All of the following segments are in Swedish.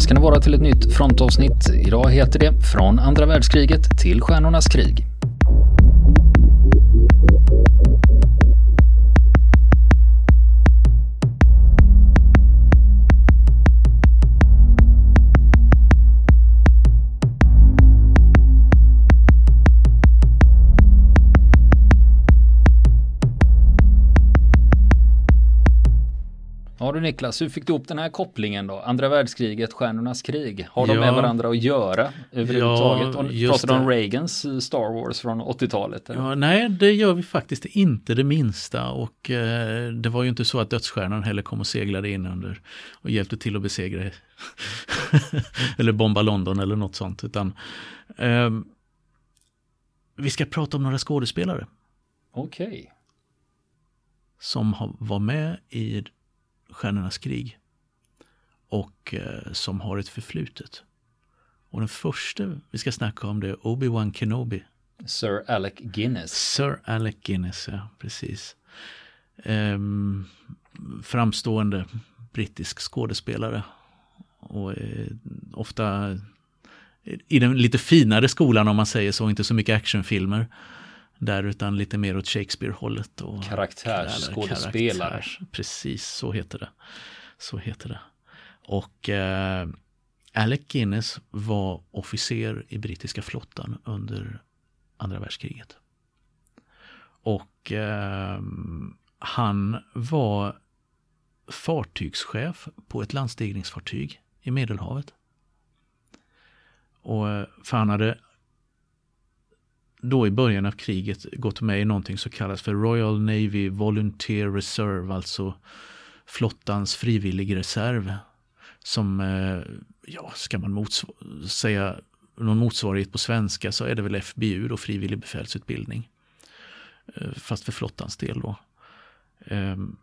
välkomna ska ni vara till ett nytt frontavsnitt. Idag heter det Från andra världskriget till Stjärnornas krig. Du Niklas, hur fick du upp den här kopplingen då? Andra världskriget, Stjärnornas krig. Har de Ja. med varandra att göra överhuvudtaget? Ja, Pratar du om. Reagans eh, Star Wars från 80-talet? eller? Ja, nej, det gör vi faktiskt inte det minsta och eh, det var ju inte så att dödsstjärnan heller kom och seglade in under och hjälpte till att besegra eller bomba London eller något sånt utan ehm, vi ska prata om några skådespelare Okej. som har, var med i Stjärnornas krig och eh, som har ett förflutet. Och den första vi ska snacka om det är Obi-Wan Kenobi. Sir Alec Guinness. Sir Alec Guinness, ja precis. Ehm, framstående brittisk skådespelare. Och eh, ofta i den lite finare skolan om man säger så, inte så mycket actionfilmer. Där utan lite mer åt Shakespeare-hållet. Och Karaktärsskådespelare. Karaktärs, precis, så heter det. Så heter det. Och eh, Alec Guinness var officer i brittiska flottan under andra världskriget. Och eh, han var fartygschef på ett landstigningsfartyg i Medelhavet. Och eh, för han hade då i början av kriget gått med i någonting som kallas för Royal Navy Volunteer Reserve, alltså flottans frivilligreserv. Som, eh, ja, ska man motsv- säga någon motsvarighet på svenska så är det väl FBU då, frivillig befälsutbildning. Eh, fast för flottans del då. Ehm,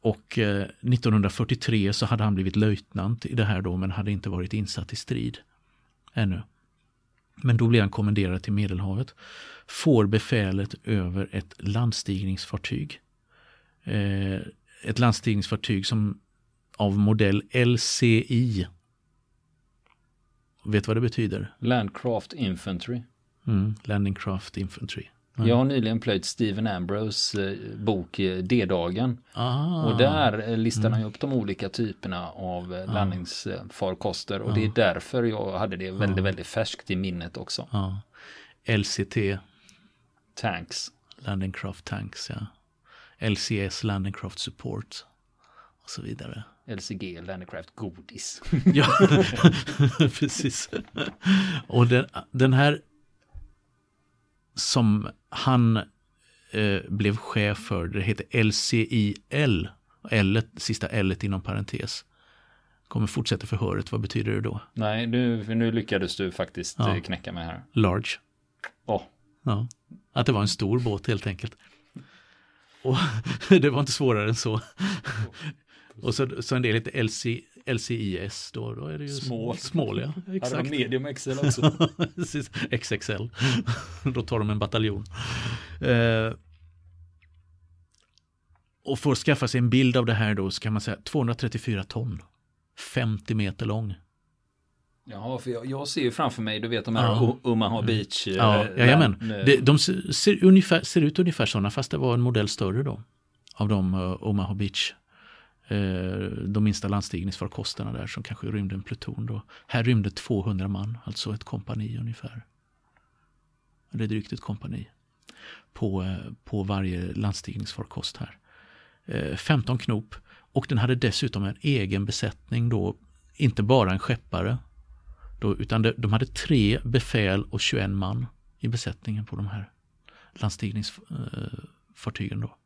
och eh, 1943 så hade han blivit löjtnant i det här då men hade inte varit insatt i strid ännu. Men då blir han kommenderad till Medelhavet. Får befälet över ett landstigningsfartyg. Eh, ett landstigningsfartyg som av modell LCI. Vet vad det betyder? Landcraft Infantry. Mm, Landing Craft Infantry. Jag har nyligen plöjt Stephen Ambrose eh, bok eh, D-dagen. Ah, Och där eh, listar han ju upp de olika typerna av eh, landningsfarkoster. Och det är därför jag hade det väldigt, väldigt färskt i minnet också. LCT, Tanks. Landing Craft Tanks, ja. LCS, Landing Craft Support. Och så vidare. LCG, Landcraft Godis. Ja, precis. Och den, den här som han eh, blev chef för, det heter LCIL. L, sista L inom parentes. Kommer fortsätta förhöret, vad betyder det då? Nej, nu, nu lyckades du faktiskt Ja. eh, knäcka mig här. Large. Åh, Ja. Att det var en stor båt helt enkelt. Och det var inte svårare än så. Och så, så en del heter LC, LCIS då, då är det ju Small. small ja. de Exakt. medium XL också? XXL. Då tar de en bataljon. Eh, och för att skaffa sig en bild av det här då så kan man säga 234 ton. 50 meter lång. Jaha, för jag, jag ser ju framför mig, du vet de här Ja. Omaha Beach. eh, Ja, jajamän. land- eh, Det, de ser, ser, ungefär, ser ut ungefär sådana fast det var en modell större då. Av de uh, Omaha Beach. Eh, de minsta landstigningsfarkosterna där som kanske rymde en pluton då. Här rymde 200 man, alltså ett kompani ungefär. Eller drygt ett kompani. På, eh, på varje landstigningsfarkost här. Eh, 15 knop. Och den hade dessutom en egen besättning då. Inte bara en skeppare. Då, utan de, de hade tre befäl och 21 man i besättningen på de här landstigningsfartygen. Då.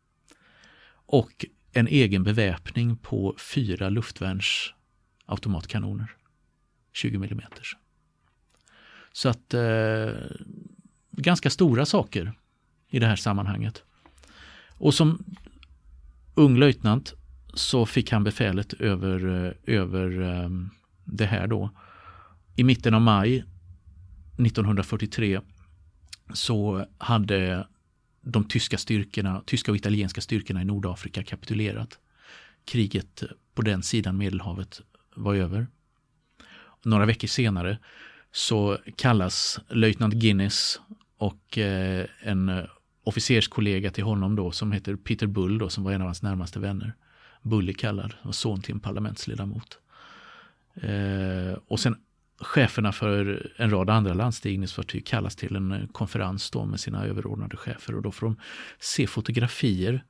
Och en egen beväpning på fyra luftvärnsautomatkanoner. 20 mm. Så att eh, ganska stora saker i det här sammanhanget. Och som ung löjtnant så fick han befälet över, eh, över eh, det här då. I mitten av maj 1943 så hade de tyska styrkorna, tyska och italienska styrkorna i Nordafrika kapitulerat. Kriget på den sidan Medelhavet var över. några veckor senare så kallas löjtnant Guinness och eh, en officerskollega till honom då som heter Peter Bull då som var en av hans närmaste vänner. Bull är kallad och son till en parlamentsledamot. Eh, och sen cheferna för en rad andra landstigningsfartyg kallas till en konferens då med sina överordnade chefer och då får de se fotografier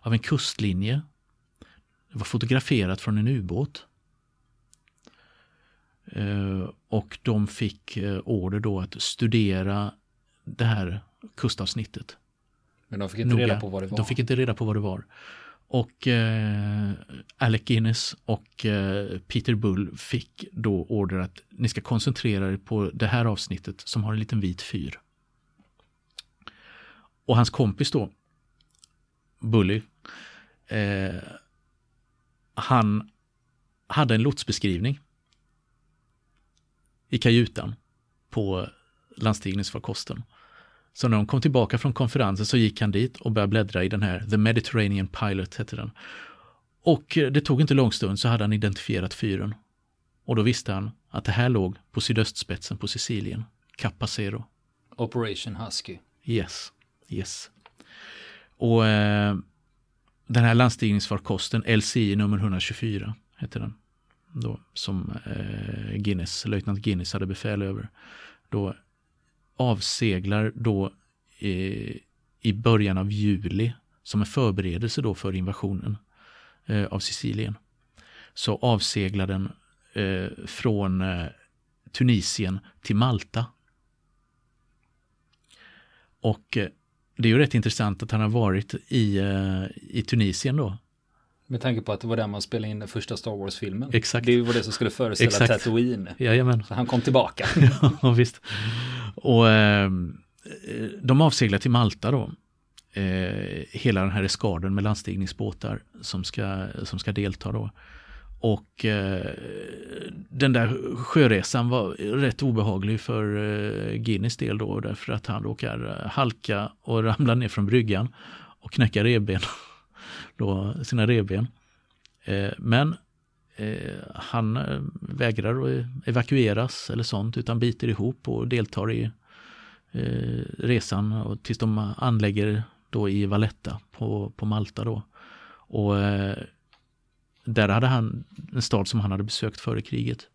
av en kustlinje. Det var fotograferat från en ubåt. Eh, och de fick eh, order då att studera det här kustavsnittet. Men de fick inte Noga. reda på vad det var? De fick inte reda på vad det var. Och eh, Alec Guinness och eh, Peter Bull fick då order att ni ska koncentrera er på det här avsnittet som har en liten vit fyr. Och hans kompis då, Bully, eh, han hade en lotsbeskrivning i kajutan på landstigningsfarkosten. Så när de kom tillbaka från konferensen så gick han dit och började bläddra i den här The Mediterranean Pilot hette den. Och det tog inte lång stund så hade han identifierat fyren. Och då visste han att det här låg på sydöstspetsen på Sicilien, Capacero. Operation Husky. Yes, yes. Och eh, den här landstigningsfarkosten, LCI nummer 124, hette den. Då, som eh, Guinness, löjtnant Guinness hade befäl över. Då avseglar då eh, i början av juli som en förberedelse då för invasionen eh, av Sicilien. Så avseglar den eh, från eh, Tunisien till Malta. Och eh, det är ju rätt intressant att han har varit i, eh, i Tunisien då. Med tanke på att det var där man spelade in den första Star Wars-filmen. Exakt. Det var det som skulle föreställa Exakt. Tatooine. Jajamän. Så han kom tillbaka. ja, visst. Och ehm, eh, de avseglar till Malta då. Eh, hela den här eskaden med landstigningsbåtar som ska, som ska delta då. Och eh, den där sjöresan var rätt obehaglig för eh, Guinness del då därför att han råkar eh, halka och ramla ner från bryggan och knäcka revben. då, sina revben. Eh, men Eh, han eh, vägrar att evakueras eller sånt utan biter ihop och deltar i eh, resan och tills de anlägger då i Valletta på, på Malta då. Och eh, där hade han en stad som han hade besökt före kriget.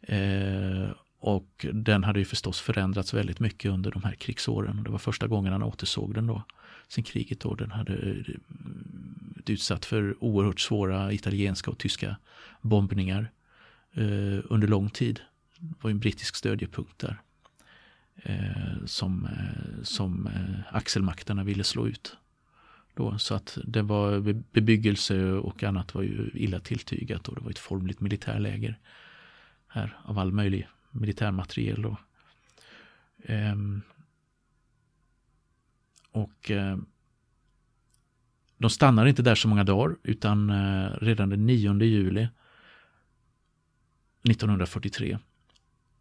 Eh, och den hade ju förstås förändrats väldigt mycket under de här krigsåren. Det var första gången han återsåg den då. Sen kriget då. Den hade eh, utsatt för oerhört svåra italienska och tyska bombningar eh, under lång tid. Det var en brittisk stödjepunkt där. Eh, som, eh, som eh, axelmakterna ville slå ut. Då, så att det var bebyggelse och annat var ju illa tilltygat och det var ett formligt militärläger här av all möjlig militärmateriel. Då. Ehm, och eh, de stannar inte där så många dagar utan eh, redan den 9 juli 1943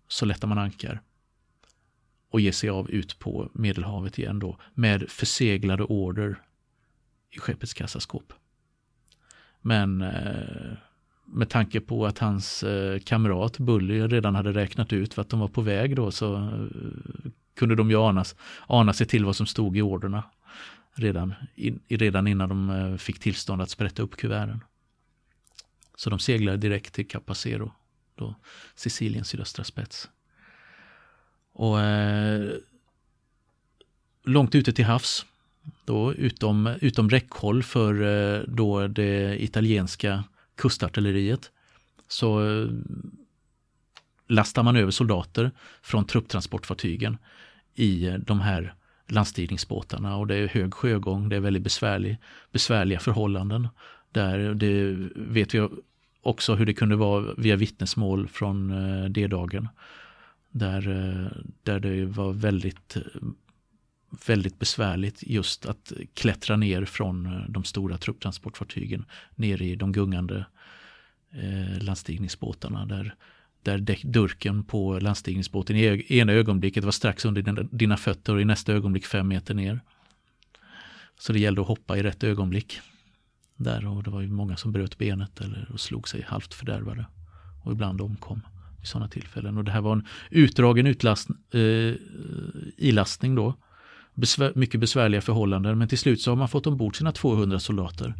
så lättar man ankar och ger sig av ut på Medelhavet igen då med förseglade order i skeppets kassaskåp. Men eh, med tanke på att hans eh, kamrat Bully redan hade räknat ut vart de var på väg då så eh, kunde de ju anas, ana sig till vad som stod i orderna redan, in, redan innan de eh, fick tillstånd att sprätta upp kuverten. Så de seglade direkt till Capacero, då Siciliens sydöstra spets. Och eh, långt ute till havs, då utom, utom räckhåll för eh, då det italienska kustartilleriet, så eh, lastar man över soldater från trupptransportfartygen i de här landstigningsbåtarna och det är hög sjögång, det är väldigt besvärlig, besvärliga förhållanden. Där det vet vi också hur det kunde vara via vittnesmål från eh, D-dagen. Där, eh, där det var väldigt, väldigt besvärligt just att klättra ner från eh, de stora trupptransportfartygen ner i de gungande landstigningsbåtarna. Där där durken på landstigningsbåten i ena ögonblicket var strax under dina fötter och i nästa ögonblick fem meter ner. Så det gällde att hoppa i rätt ögonblick. Där och det var ju många som bröt benet eller slog sig halvt fördärvade. Och ibland omkom. i sådana tillfällen. Och det här var en utdragen utlast, eh, ilastning då. Besvär, mycket besvärliga förhållanden men till slut så har man fått ombord sina 200 soldater.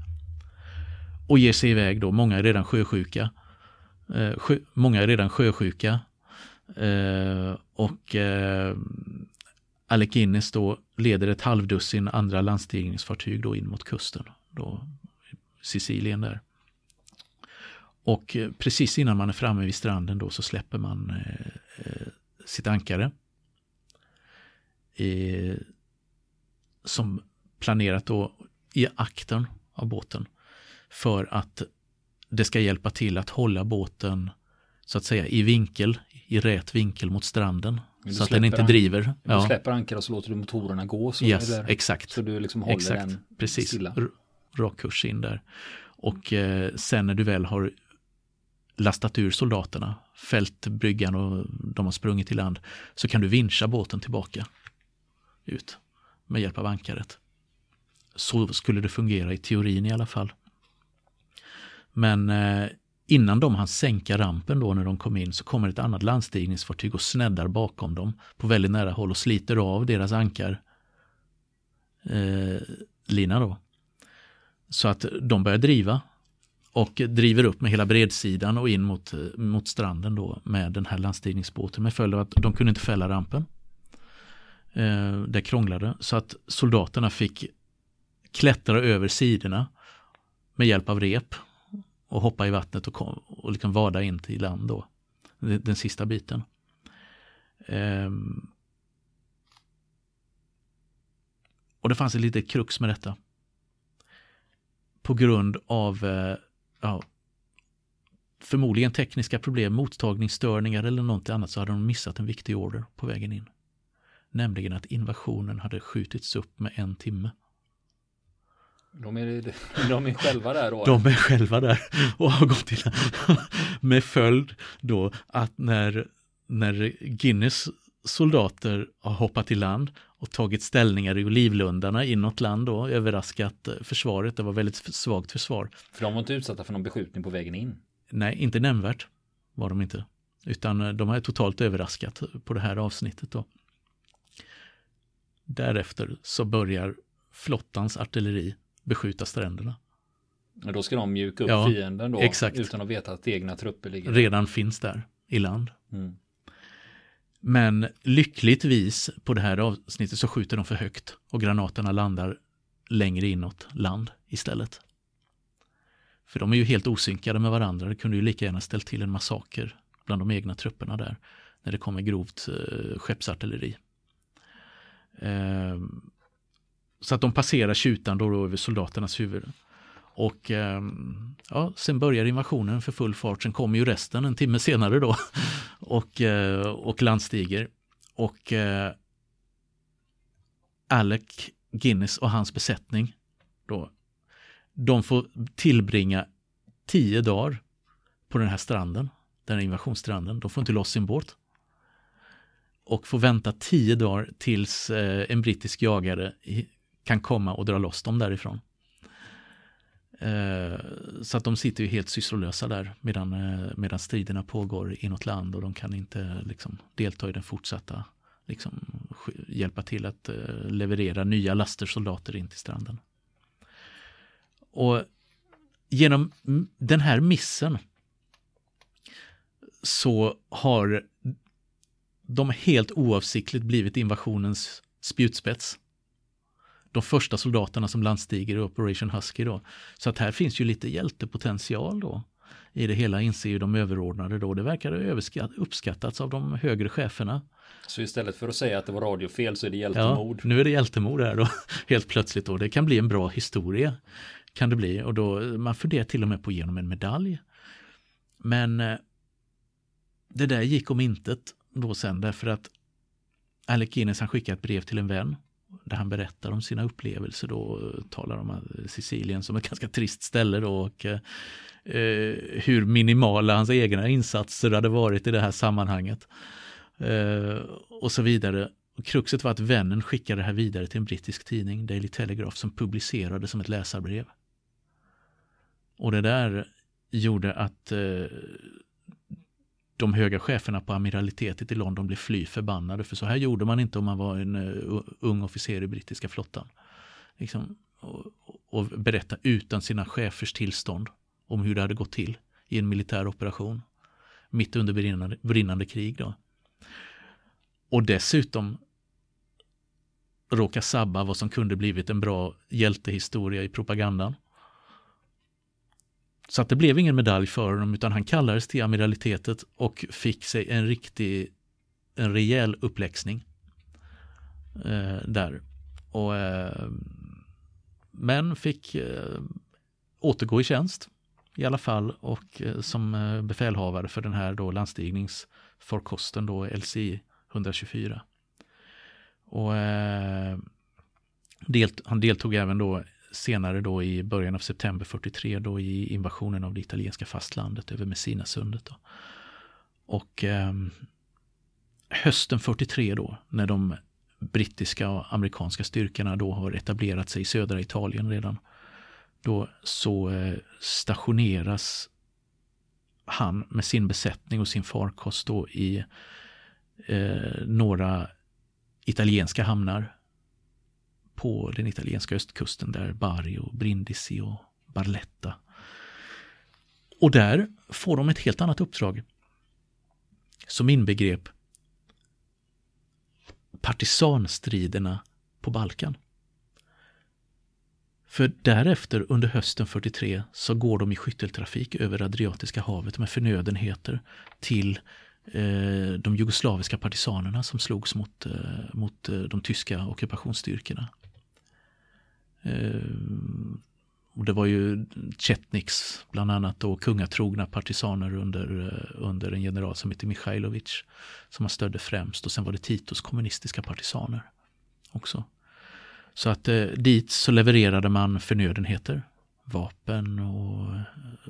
Och ger sig iväg då, många är redan sjösjuka. Eh, Sjö, många är redan sjösjuka. Eh, och eh, Alec Guinness då leder ett halvdussin andra landstigningsfartyg då in mot kusten. Då, Sicilien där. Och eh, precis innan man är framme vid stranden då så släpper man eh, eh sitt ankare. Eh, som planerat då i aktern av båten. För att det ska hjälpa till att hålla båten så att säga i vinkel, i rät vinkel mot stranden. Så att den inte driver. Ja. Du släpper ankar och så låter du motorerna gå. Så, yes, exakt. så du liksom håller exakt. den Precis. stilla. Rak kurs in där. Och eh, sen när du väl har lastat ur soldaterna, fällt bryggan och de har sprungit i land, så kan du vincha båten tillbaka ut med hjälp av ankaret. Så skulle det fungera i teorin i alla fall. Men eh, innan de hann sänka rampen då när de kom in så kommer ett annat landstigningsfartyg och sneddar bakom dem på väldigt nära håll och sliter av deras ankar eh, lina då. Så att de börjar driva och driver upp med hela bredsidan och in mot, eh, mot stranden då med den här landstigningsbåten med följd av att de kunde inte fälla rampen. Eh, det krånglade så att soldaterna fick klättra över sidorna med hjälp av rep och hoppa i vattnet och, kom, och liksom vada in till land då. Den, den sista biten. Eh, och det fanns ett litet krux med detta. På grund av eh, ja, förmodligen tekniska problem, mottagningsstörningar eller något annat så hade de missat en viktig order på vägen in. Nämligen att invasionen hade skjutits upp med en timme. De är, de är själva där då? De är själva där och har gått till med följd då att när, när Guinness soldater har hoppat i land och tagit ställningar i olivlundarna inåt land då, överraskat försvaret. Det var väldigt svagt försvar. För de var inte utsatta för någon beskjutning på vägen in? Nej, inte nämnvärt var de inte. Utan de har totalt överraskat på det här avsnittet då. Därefter så börjar flottans artilleri beskjuta stränderna. Och då ska de mjuka upp ja, fienden då exakt. utan att veta att egna trupper ligger. Redan finns där i land. Mm. Men lyckligtvis på det här avsnittet så skjuter de för högt och granaterna landar längre inåt land istället. För de är ju helt osynkade med varandra. Det kunde ju lika gärna ställt till en massaker bland de egna trupperna där när det kommer grovt eh, skeppsartilleri. Eh, så att de passerar tjutan då över soldaternas huvuden. Och eh, ja, sen börjar invasionen för full fart. Sen kommer ju resten en timme senare då. och, eh, och landstiger. Och eh, Alec Guinness och hans besättning då, de får tillbringa tio dagar på den här stranden, den här invasionsstranden. De får inte loss sin båt. Och får vänta tio dagar tills eh, en brittisk jagare kan komma och dra loss dem därifrån. Eh, så att de sitter ju helt sysslolösa där medan, eh, medan striderna pågår inåt land och de kan inte liksom, delta i den fortsatta, liksom, hjälpa till att eh, leverera nya laster soldater in till stranden. Och genom den här missen så har de helt oavsiktligt blivit invasionens spjutspets de första soldaterna som landstiger i Operation Husky då. Så att här finns ju lite hjältepotential då i det hela inser ju de överordnade då. Det verkar ha uppskattats av de högre cheferna. Så istället för att säga att det var radiofel så är det hjältemord? Ja, nu är det hjältemord här då, helt plötsligt då. Det kan bli en bra historia. Kan det bli och då, man funderar till och med på att ge honom en medalj. Men eh, det där gick om intet då sen därför att Alec Guinness han skickade ett brev till en vän där han berättar om sina upplevelser då, eh, talar om eh, Sicilien som ett ganska trist ställe då och eh, eh, hur minimala hans egna insatser hade varit i det här sammanhanget. Eh, och så vidare. Och kruxet var att vännen skickade det här vidare till en brittisk tidning, Daily Telegraph, som publicerade som ett läsarbrev. Och det där gjorde att eh, de höga cheferna på amiralitetet i London blev fly förbannade. För så här gjorde man inte om man var en uh, ung officer i brittiska flottan. Liksom, och, och berätta utan sina chefers tillstånd om hur det hade gått till i en militär operation. Mitt under brinnande, brinnande krig. Då. Och dessutom råka sabba vad som kunde blivit en bra hjältehistoria i propagandan. Så att det blev ingen medalj för honom utan han kallades till amiralitetet och fick sig en riktig, en rejäl uppläxning. Eh, där. Och, eh, men fick eh, återgå i tjänst i alla fall och eh, som eh, befälhavare för den här då landstigningsfarkosten då LCI 124. Och eh, delt, han deltog även då senare då i början av september 43 då i invasionen av det italienska fastlandet över Messinasundet. Då. Och eh, hösten 43 då när de brittiska och amerikanska styrkorna då har etablerat sig i södra Italien redan. Då så eh, stationeras han med sin besättning och sin farkost då i eh, några italienska hamnar på den italienska östkusten där Bari och Brindisi och Barletta. Och där får de ett helt annat uppdrag som inbegrep partisanstriderna på Balkan. För därefter under hösten 43 så går de i skytteltrafik över Adriatiska havet med förnödenheter till eh, de jugoslaviska partisanerna som slogs mot, eh, mot eh, de tyska ockupationsstyrkorna. Eh, och det var ju Chetniks, bland annat då kungatrogna partisaner under, eh, under en general som hette Mikhailovic som man stödde främst och sen var det Titos kommunistiska partisaner också. Så att eh, dit så levererade man förnödenheter, vapen och eh,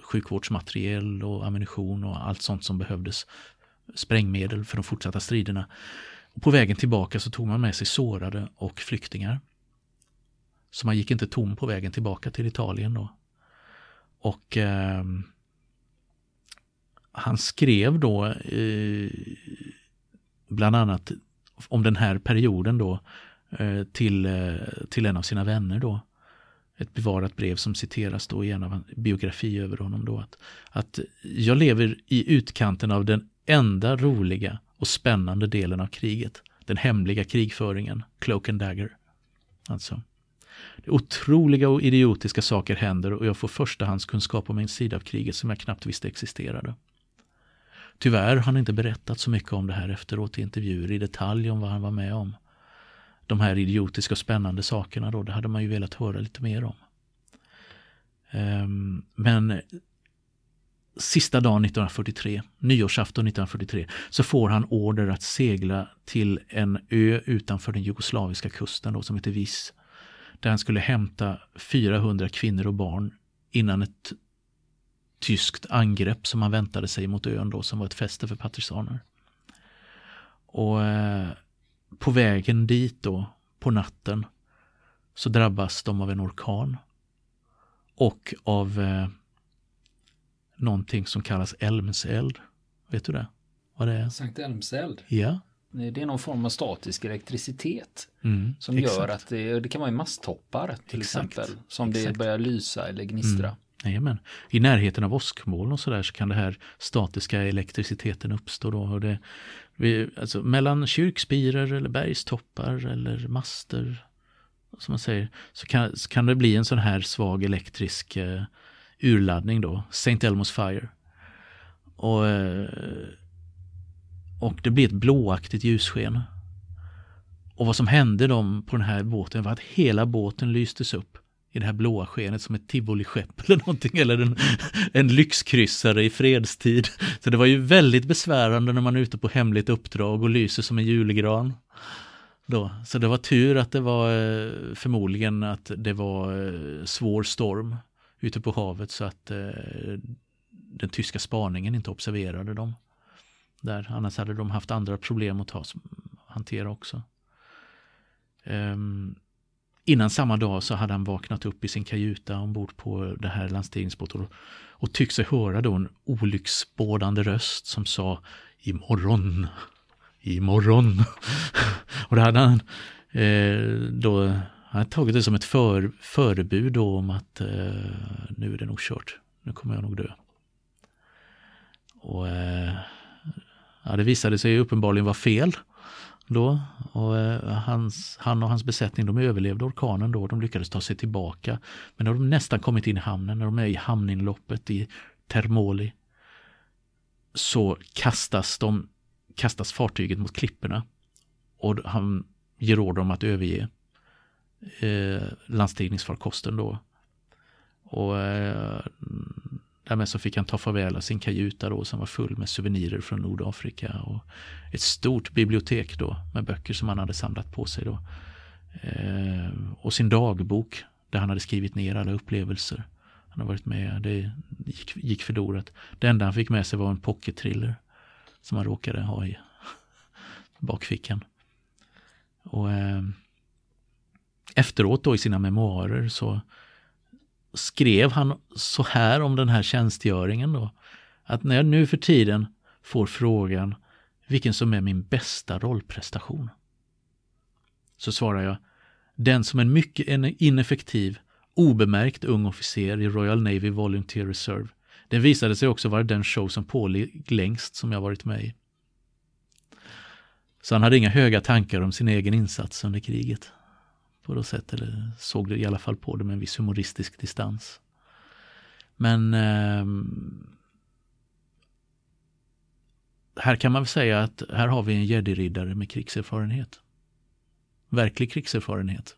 sjukvårdsmateriel och ammunition och allt sånt som behövdes. Sprängmedel för de fortsatta striderna. Och på vägen tillbaka så tog man med sig sårade och flyktingar. Så man gick inte tom på vägen tillbaka till Italien då. Och eh, han skrev då eh, bland annat om den här perioden då eh, till, eh, till en av sina vänner då. Ett bevarat brev som citeras då i en av en biografi över honom då. Att, att jag lever i utkanten av den enda roliga och spännande delen av kriget. Den hemliga krigföringen, Cloak and Dagger. Alltså. Otroliga och idiotiska saker händer och jag får förstahandskunskap om en sida av kriget som jag knappt visste existerade. Tyvärr har han inte berättat så mycket om det här efteråt i intervjuer i detalj om vad han var med om. De här idiotiska och spännande sakerna då, det hade man ju velat höra lite mer om. Ehm, men sista dagen 1943, nyårsafton 1943, så får han order att segla till en ö utanför den jugoslaviska kusten då, som heter Vis där han skulle hämta 400 kvinnor och barn innan ett tyskt angrepp som man väntade sig mot ön då, som var ett fäste för partisaner. Och eh, på vägen dit då, på natten, så drabbas de av en orkan och av eh, någonting som kallas Elmseld. Vet du det? Vad det är? Sankt Elmseld? Ja. Det är någon form av statisk elektricitet Mm, som exakt. gör att det, det kan vara i masttoppar till Exakt, exempel. Som det exakt. börjar lysa eller gnistra. Mm. Jajamän. I närheten av åskmoln och sådär så kan det här statiska elektriciteten uppstå. Då. Och det, vi, alltså, mellan kyrkspiror eller bergstoppar eller master som man säger, så kan, så kan det bli en sån här svag elektrisk eh, urladdning då, St. Elmo's Fire. Och, eh, och det blir ett blåaktigt ljussken. Och vad som hände dem på den här båten var att hela båten lystes upp i det här blåa skenet som ett tivoliskepp eller någonting, eller en, en lyxkryssare i fredstid. Så det var ju väldigt besvärande när man är ute på hemligt uppdrag och lyser som en julgran. Då. Så det var tur att det var eh, förmodligen att det var eh, svår storm ute på havet så att eh, den tyska spaningen inte observerade dem. Där. Annars hade de haft andra problem att ta, hantera också. Um, innan samma dag så hade han vaknat upp i sin kajuta ombord på det här landstigningsbåten och, och tyckt sig höra då en olycksbådande röst som sa imorgon, imorgon. och det hade han eh, då han hade tagit det som ett för, förebud då om att eh, nu är det nog kört, nu kommer jag nog dö. Och eh, ja, det visade sig uppenbarligen vara fel då. Och, eh, hans, han och hans besättning de överlevde orkanen då. De lyckades ta sig tillbaka. Men när de nästan kommit in i hamnen, när de är i hamninloppet i Termoli, så kastas, de, kastas fartyget mot klipporna. Och han ger order om att överge eh, landstigningsfarkosten då. Och eh, Därmed så fick han ta farväl av sin kajuta då som var full med souvenirer från Nordafrika och ett stort bibliotek då med böcker som han hade samlat på sig då. Eh, och sin dagbok där han hade skrivit ner alla upplevelser han har varit med. Det gick, gick förlorat. Det enda han fick med sig var en pocket-thriller som han råkade ha i bakfickan. Och eh, efteråt då i sina memoarer så skrev han så här om den här tjänstgöringen då. Att när jag nu för tiden får frågan vilken som är min bästa rollprestation. Så svarar jag, den som en mycket ineffektiv, obemärkt ung officer i Royal Navy Volunteer Reserve. Den visade sig också vara den show som pågick längst som jag varit med i. Så han hade inga höga tankar om sin egen insats under kriget på något sätt, eller såg det i alla fall på det med en viss humoristisk distans. Men eh, här kan man väl säga att här har vi en jedi-riddare med krigserfarenhet. Verklig krigserfarenhet.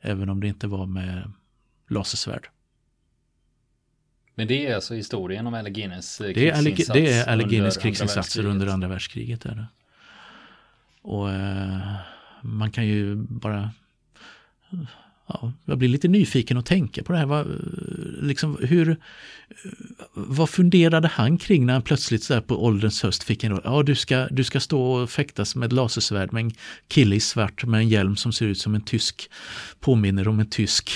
Även om det inte var med lasersvärd. Men det är alltså historien om Alleghines krigsinsats? Eh, det är Alleghines krigsinsatser under andra världskriget. Är det. Och eh, man kan ju bara ja, jag blir lite nyfiken att tänka på det här. Vad, liksom, hur, vad funderade han kring när han plötsligt så på ålderns höst fick en Ja, du ska, du ska stå och fäktas med ett lasersvärd med en kille i svart med en hjälm som ser ut som en tysk, påminner om en tysk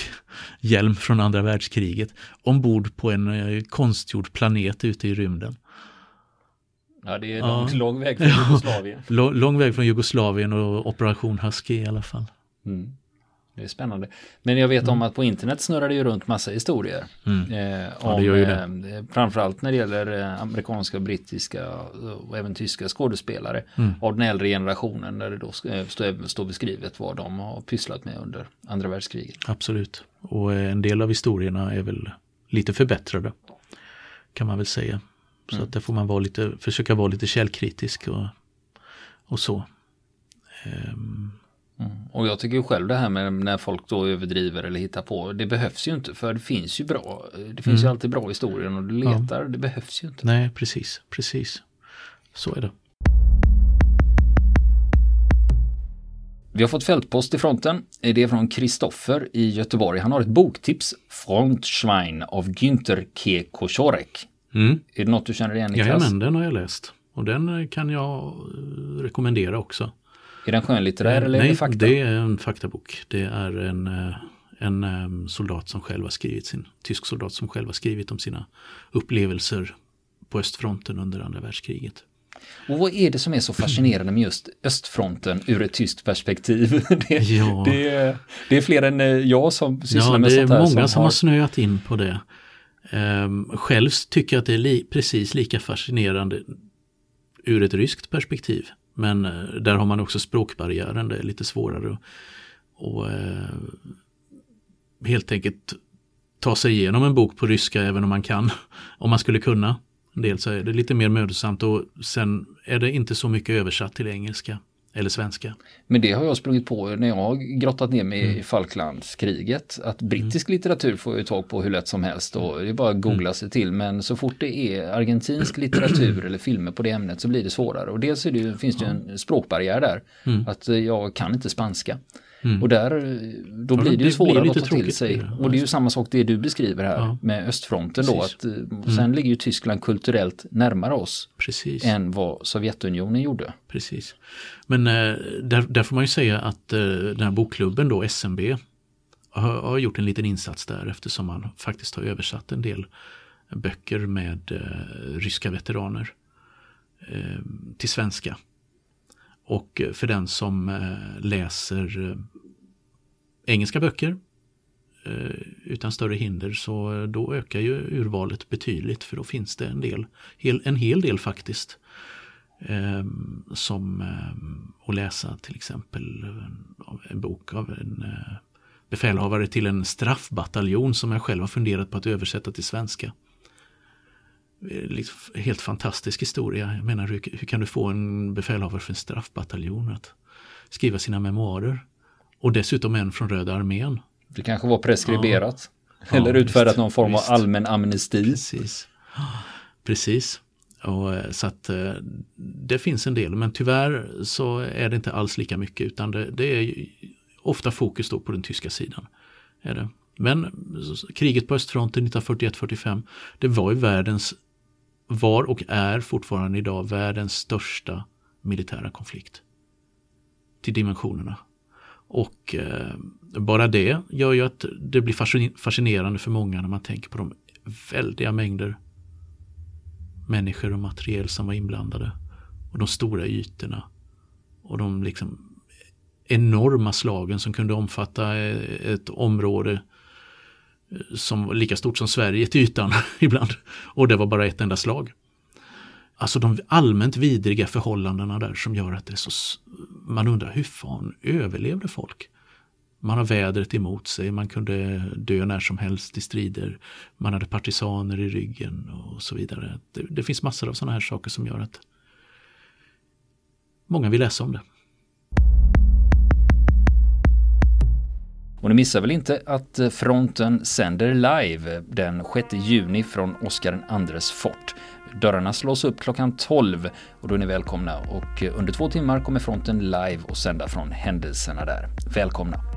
hjälm från andra världskriget, ombord på en eh, konstgjord planet ute i rymden. Ja, det är lång, ja. lång väg från Jugoslavien. lång, lång väg från Jugoslavien och Operation Husky i alla fall. Mm. Det är spännande. Men jag vet mm. om att på internet snurrar det ju runt massa historier. Mm. Eh, om, ja, det gör ju det. Eh, framförallt när det gäller eh, amerikanska, brittiska och även tyska skådespelare mm. av den äldre generationen. Där det då står, står beskrivet vad de har pysslat med under andra världskriget. Absolut. Och eh, en del av historierna är väl lite förbättrade. Kan man väl säga. Så mm. att där får man vara lite, försöka vara lite källkritisk och, och så. Um, Mm. Och jag tycker ju själv det här med när folk då överdriver eller hittar på, det behövs ju inte för det finns ju bra, det finns mm. ju alltid bra historier och du letar, ja. det behövs ju inte. Nej, precis, precis. Så är det. Vi har fått fältpost i fronten. Det är från Kristoffer i Göteborg. Han har ett boktips, Frontschwein av Günther K. Koschorek. Mm. Är det något du känner igen Niklas? Jajamän, den har jag läst. Och den kan jag rekommendera också. Är den skönlitterär eller Nej, är det fakta? det är en faktabok. Det är en, eh, en eh, soldat som själv har skrivit sin, tysk soldat som själv har skrivit om sina upplevelser på östfronten under andra världskriget. Och vad är det som är så fascinerande med just östfronten ur ett tyskt perspektiv? Det, ja. det, är, det är fler än eh, jag som sysslar ja, med sånt här. Det är många som, som har... har snöat in på det. Um, själv tycker jag att det är li precis lika fascinerande ur ett ryskt perspektiv. Men eh, där har man också språkbarriären, det är lite svårare att eh, helt enkelt ta sig igenom en bok på ryska även om man kan, om man skulle kunna. Dels så är det lite mer mödosamt och sen är det inte så mycket översatt till engelska eller svenska. Men det har jag sprungit på när jag har grottat ner mig mm. i Falklandskriget. Att brittisk mm. litteratur får jag tag på hur lätt som helst och det är bara att googla mm. sig till. Men så fort det är argentinsk litteratur eller filmer på det ämnet så blir det svårare. Och dels det, finns det en språkbarriär där. Mm. Att jag kan inte spanska. Mm. Och där, då ja, blir det ju svårare att ta till sig. Och det är ju samma sak det du beskriver här ja. med östfronten Precis. då. Att, eh, mm. Sen ligger ju Tyskland kulturellt närmare oss Precis. än vad Sovjetunionen gjorde. Precis. Men eh, där, där får man ju säga att eh, den här bokklubben då, SMB, har, har gjort en liten insats där eftersom han faktiskt har översatt en del böcker med eh, ryska veteraner till svenska. Och för den som eh, läser eh, engelska böcker eh, utan större hinder så då ökar ju urvalet betydligt för då finns det en del, en hel del faktiskt ehm, som att läsa till exempel en bok av en befälhavare till en straffbataljon som jag själv har funderat på att översätta till svenska. Liksom helt fantastisk historia. Jag menar, hur, hur, kan du få en befälhavare för en straffbataljon att skriva sina memoarer? Och dessutom en från Röda armén. Det kanske var preskriberat. Ja. Eller ja, utfärdat visst, någon form visst. av allmän amnesti. Precis. Precis. Och, eh, så att eh, det finns en del, men tyvärr så är det inte alls lika mycket utan det, det är ofta fokus då på den tyska sidan. Är det. Men kriget på östfronten 1941-45, det var ju världens, var och är fortfarande idag världens största militära konflikt. Till dimensionerna. Och eh, bara det gör ju att det blir fascinerande för många när man tänker på de väldiga mängder människor och materiel som var inblandade. Och de stora ytorna. Och de liksom enorma slagen som kunde omfatta eh, ett område eh, som var lika stort som Sverige till ytan ibland. Och det var bara ett enda slag. Alltså de allmänt vidriga förhållandena där som gör att det är så... Man undrar hur fan överlevde folk? Man har vädret emot sig, man kunde dö när som helst i strider. Man hade partisaner i ryggen och så vidare. Det, det finns massor av sådana här saker som gör att många vill läsa om det. Och ni missar väl inte att eh, fronten sänder live den 6 juni från Oscar IIs fort. Dörrarna slås upp klockan 12 och då är ni välkomna och eh, under två timmar kommer fronten live och sända från händelserna där. Välkomna!